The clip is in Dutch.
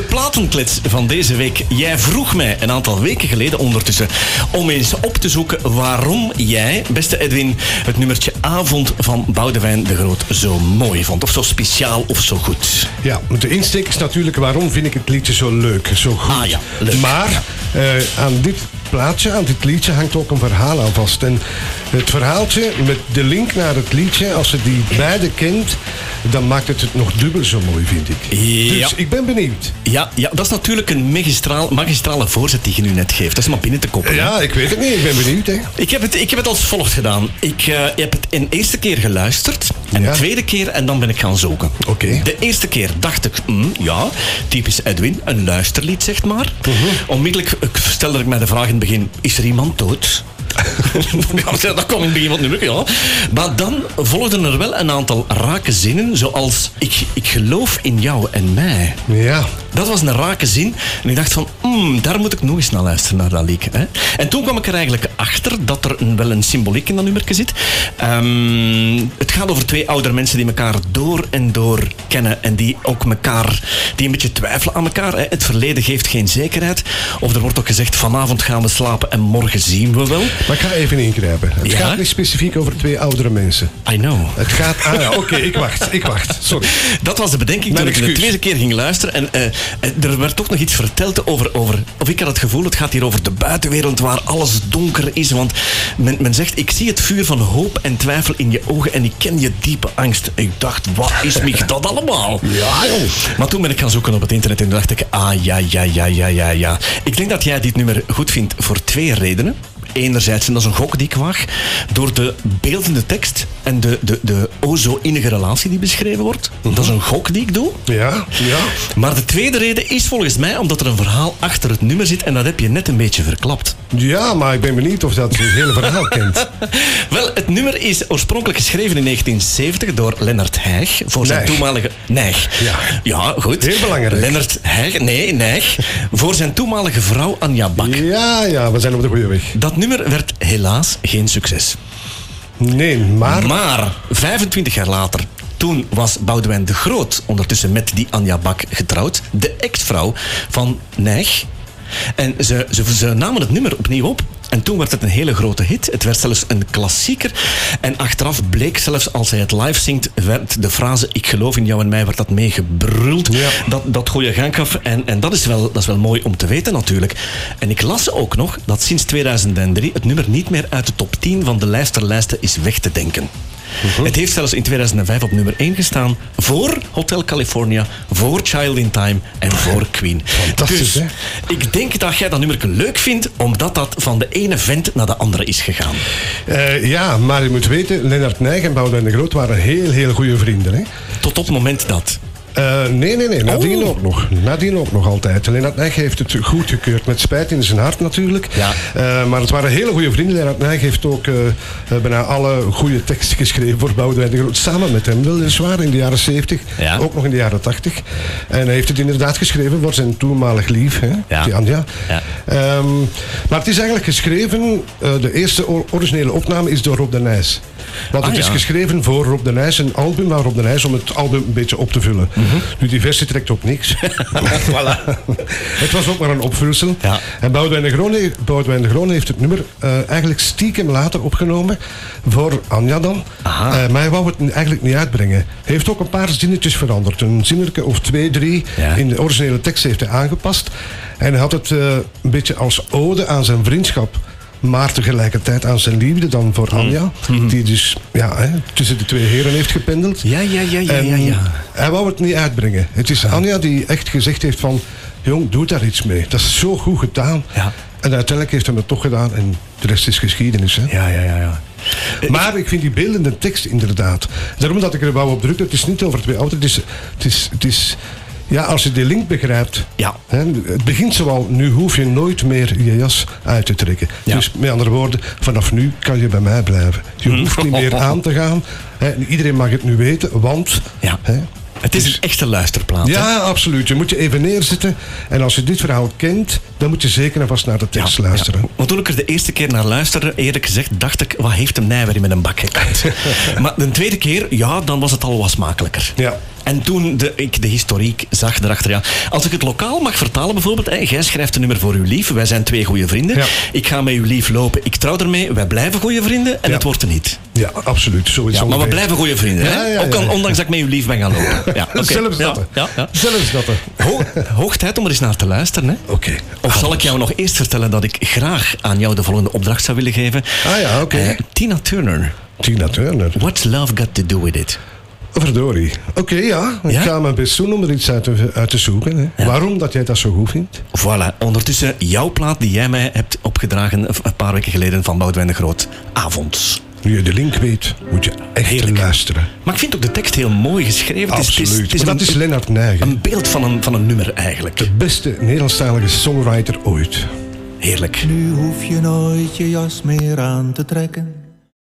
platenklets van deze week. Jij vroeg mij een aantal weken geleden ondertussen om eens op te zoeken waarom jij, beste Edwin, het nummertje Avond van Boudewijn de Groot zo mooi vond. Of zo speciaal of zo goed. Ja, de insteek is natuurlijk waarom vind ik het liedje zo leuk, zo goed. Ah ja, leuk. Maar eh, aan dit plaatje, aan dit liedje, hangt ook een verhaal aan vast. En het verhaaltje met de link naar het liedje, als je die beide kent, dan maakt het het nog dubbel zo mooi, vind ik. Ja. Dus ik ben benieuwd. Ja, ja, dat is natuurlijk een magistraal, magistrale voorzet die je nu net geeft. Dat is maar binnen te koppelen. Ja, ik weet het niet. Ik ben benieuwd. Hè. Ik heb, het, ik heb het als volgt gedaan. Ik eh, heb het een eerste keer geluisterd. En Ja. de tweede keer en dan ben ik gaan zoeken. De eerste keer dacht ik, hm, ja, typisch Edwin, een luisterlied zeg maar. Mhm. Onmiddellijk stelde ik mij de vraag in het begin, is er iemand dood? ja, dat kwam in het begin van het nummer, ja. Maar dan volgden er wel een aantal rake zinnen, zoals ik, ik geloof in jou en mij. Ja. Dat was een rake zin. En ik dacht van, hmm, daar moet ik nog eens naar luisteren, naar dat lied. Hè. En toen kwam ik er eigenlijk achter dat er een, wel een symboliek in dat nummerke zit. Ehm, het gaat over twee oudere mensen die elkaar door en door kennen. En die ook elkaar, die een beetje twijfelen aan elkaar. Hè. Het verleden geeft geen zekerheid. Of er wordt ook gezegd, vanavond gaan we slapen en morgen zien we wel. Maar ik ga even ingrijpen. Het Ja? gaat niet specifiek over twee oudere mensen. I know. Het gaat... Ah ja, oké, ik wacht. Ik wacht. Sorry. Dat was de bedenking Mijn toen ik de tweede keer ging luisteren. En eh, er werd toch nog iets verteld over, over... Of ik had het gevoel, het gaat hier over de buitenwereld waar alles donker is. Want men, men zegt, ik zie het vuur van hoop en twijfel in je ogen en ik ken je diepe angst. Ik dacht, wat is mij dat allemaal? Ja, joh. Maar toen ben ik gaan zoeken op het internet en toen dacht ik, ah ja, ja, ja, ja, ja, ja. Ik denk dat jij dit nummer goed vindt voor twee redenen. Enerzijds, en dat is een gok die ik waag, door de beeldende tekst en de, de, de o zo innige relatie die beschreven wordt. Dat is een gok die ik doe. Ja, ja. Maar de tweede reden is volgens mij omdat er een verhaal achter het nummer zit en dat heb je net een beetje verklapt. Ja, maar ik ben benieuwd of dat het hele verhaal kent. Wel, het nummer is oorspronkelijk geschreven in 1970 door Lennart Heij voor zijn toenmalige... Nijg. Ja. ja, goed. Heel belangrijk. Lennart Heij, nee, Nijg. voor zijn toenmalige vrouw Anja Bak. Ja, ja, we zijn op de goede weg. Dat nummer werd helaas geen succes. Nee, maar... Maar 25 jaar later, toen was Boudewijn de Groot ondertussen met die Anja Bak getrouwd. De ex-vrouw van Nijg. En ze, ze, ze namen het nummer opnieuw op. En toen werd het een hele grote hit. Het werd zelfs een klassieker. En achteraf bleek zelfs als hij het live zingt, werd de frase Ik geloof in jou en mij, werd dat meegebruld. Ja. Dat, dat goede gang af. En, en dat, is wel, dat is wel mooi om te weten natuurlijk. En ik las ook nog dat sinds 2003 het nummer niet meer uit de top 10 van de lijsterlijsten is weg te denken. Het heeft zelfs in 2005 op nummer 1 gestaan voor Hotel California, voor Child in Time en voor Queen. Fantastisch, dus hè? ik denk dat jij dat nummer leuk vindt, omdat dat van de ene vent naar de andere is gegaan. Eh, ja, maar je moet weten, Lennart Nijg en de Groot waren heel, heel goede vrienden. Hè? Tot op het moment dat. Eh, nee, nee, nee. Nadien Oh. ook nog. Nadien ook nog altijd. Lennart Nijg heeft het goedgekeurd. Met spijt in zijn hart natuurlijk. Ja. Eh, maar het waren hele goede vrienden. Lennart Nijg heeft ook eh, bijna alle goede teksten geschreven voor Boudewijn de Groot. Samen met hem. Weliswaar in de jaren 70. Ja. Ook nog in de jaren 80. En hij heeft het inderdaad geschreven voor zijn toenmalig lief. Hè, Ja. die Anja. Ehm, maar het is eigenlijk geschreven... de eerste or- originele opname is door Rob de Nijs. Want Ah, het is ja. geschreven voor Rob de Nijs. Een album naar Rob de Nijs om het album een beetje op te vullen. Mhm. Nu, die versie trekt op niks. het was ook maar een opvulsel. Ja. En Boudewijn de Groene, Boudewijn de Groene heeft het nummer eh, eigenlijk stiekem later opgenomen. Voor Anja dan. Eh, maar hij wou het eigenlijk niet uitbrengen. Hij heeft ook een paar zinnetjes veranderd. Een zinnetje of twee, drie. Ja. In de originele tekst heeft hij aangepast. En hij had het eh, een beetje als ode aan zijn vriendschap. Maar tegelijkertijd aan zijn liefde dan voor Mm. Anja. Mhm. Die dus ja, hè, tussen de twee heren heeft gependeld. Ja, ja, ja, ja, En ja, ja. Hij wou het niet uitbrengen. Het is Anja die echt gezegd heeft van... Jong, doe daar iets mee. Dat is zo goed gedaan. Ja. En uiteindelijk heeft hij het toch gedaan. En de rest is geschiedenis. Hè. Ja, ja, ja, ja. Maar ik vind die beeldende tekst inderdaad. Daarom dat ik er wou op druk. Het is niet over twee auto's. Het is, het is, het is ja, als je die link begrijpt. Ja. Hè, het begint zoal, nu hoef je nooit meer je jas uit te trekken. Ja. Dus met andere woorden, vanaf nu kan je bij mij blijven. Je Hm. hoeft niet meer aan te gaan. Hè, iedereen mag het nu weten, want... Ja. Hè, Het is een echte luisterplaat. hè? ja, absoluut. Je moet je even neerzitten. En als je dit verhaal kent, dan moet je zeker en vast naar de tekst luisteren. Ja. Want toen ik er de eerste keer naar luisterde, eerlijk gezegd, dacht ik, wat heeft hem Nijwer met een bak gekant? maar de tweede keer, ja, dan was het al wat smakelijker. Ja. En toen de, ik de historiek zag erachter, ja. Als ik het lokaal mag vertalen bijvoorbeeld, hè, jij schrijft een nummer voor uw lief, wij zijn twee goede vrienden. Ja. Ik ga met uw lief lopen, ik trouw ermee, wij blijven goede vrienden en Ja. het wordt er niet. Ja, absoluut. Zo is Ja, maar we blijven goede vrienden, hè? Ook al- ondanks dat ik met uw lief ben gaan lopen. Ja. Zelfs dat. Ja, ja, ja. Zelfs dat. Ho- hoog tijd om er eens naar te luisteren, hè? Oké. Of zal ik jou nog eerst vertellen dat ik graag aan jou de volgende opdracht zou willen geven? Ah ja, oké. Eh, Tina Turner, Tina Turner. What's Love Got To Do With It? Verdorie. Oké, ja. Ik ga mijn best doen om er iets uit te, uit te zoeken. Hè. Waarom dat jij dat zo goed vindt? Voilà, ondertussen jouw plaat die jij mij hebt opgedragen een paar weken geleden van Boudewijn de Groot. Avonds. Nu je de link weet, moet je echt Heerlijk. luisteren. Maar ik vind ook de tekst heel mooi geschreven. Het is- Absoluut. Het is, Maar dat een, is Lennart Nijgen. een beeld van een, van een nummer eigenlijk. De beste Nederlandstalige songwriter ooit. Heerlijk. Nu hoef je nooit je jas meer aan te trekken.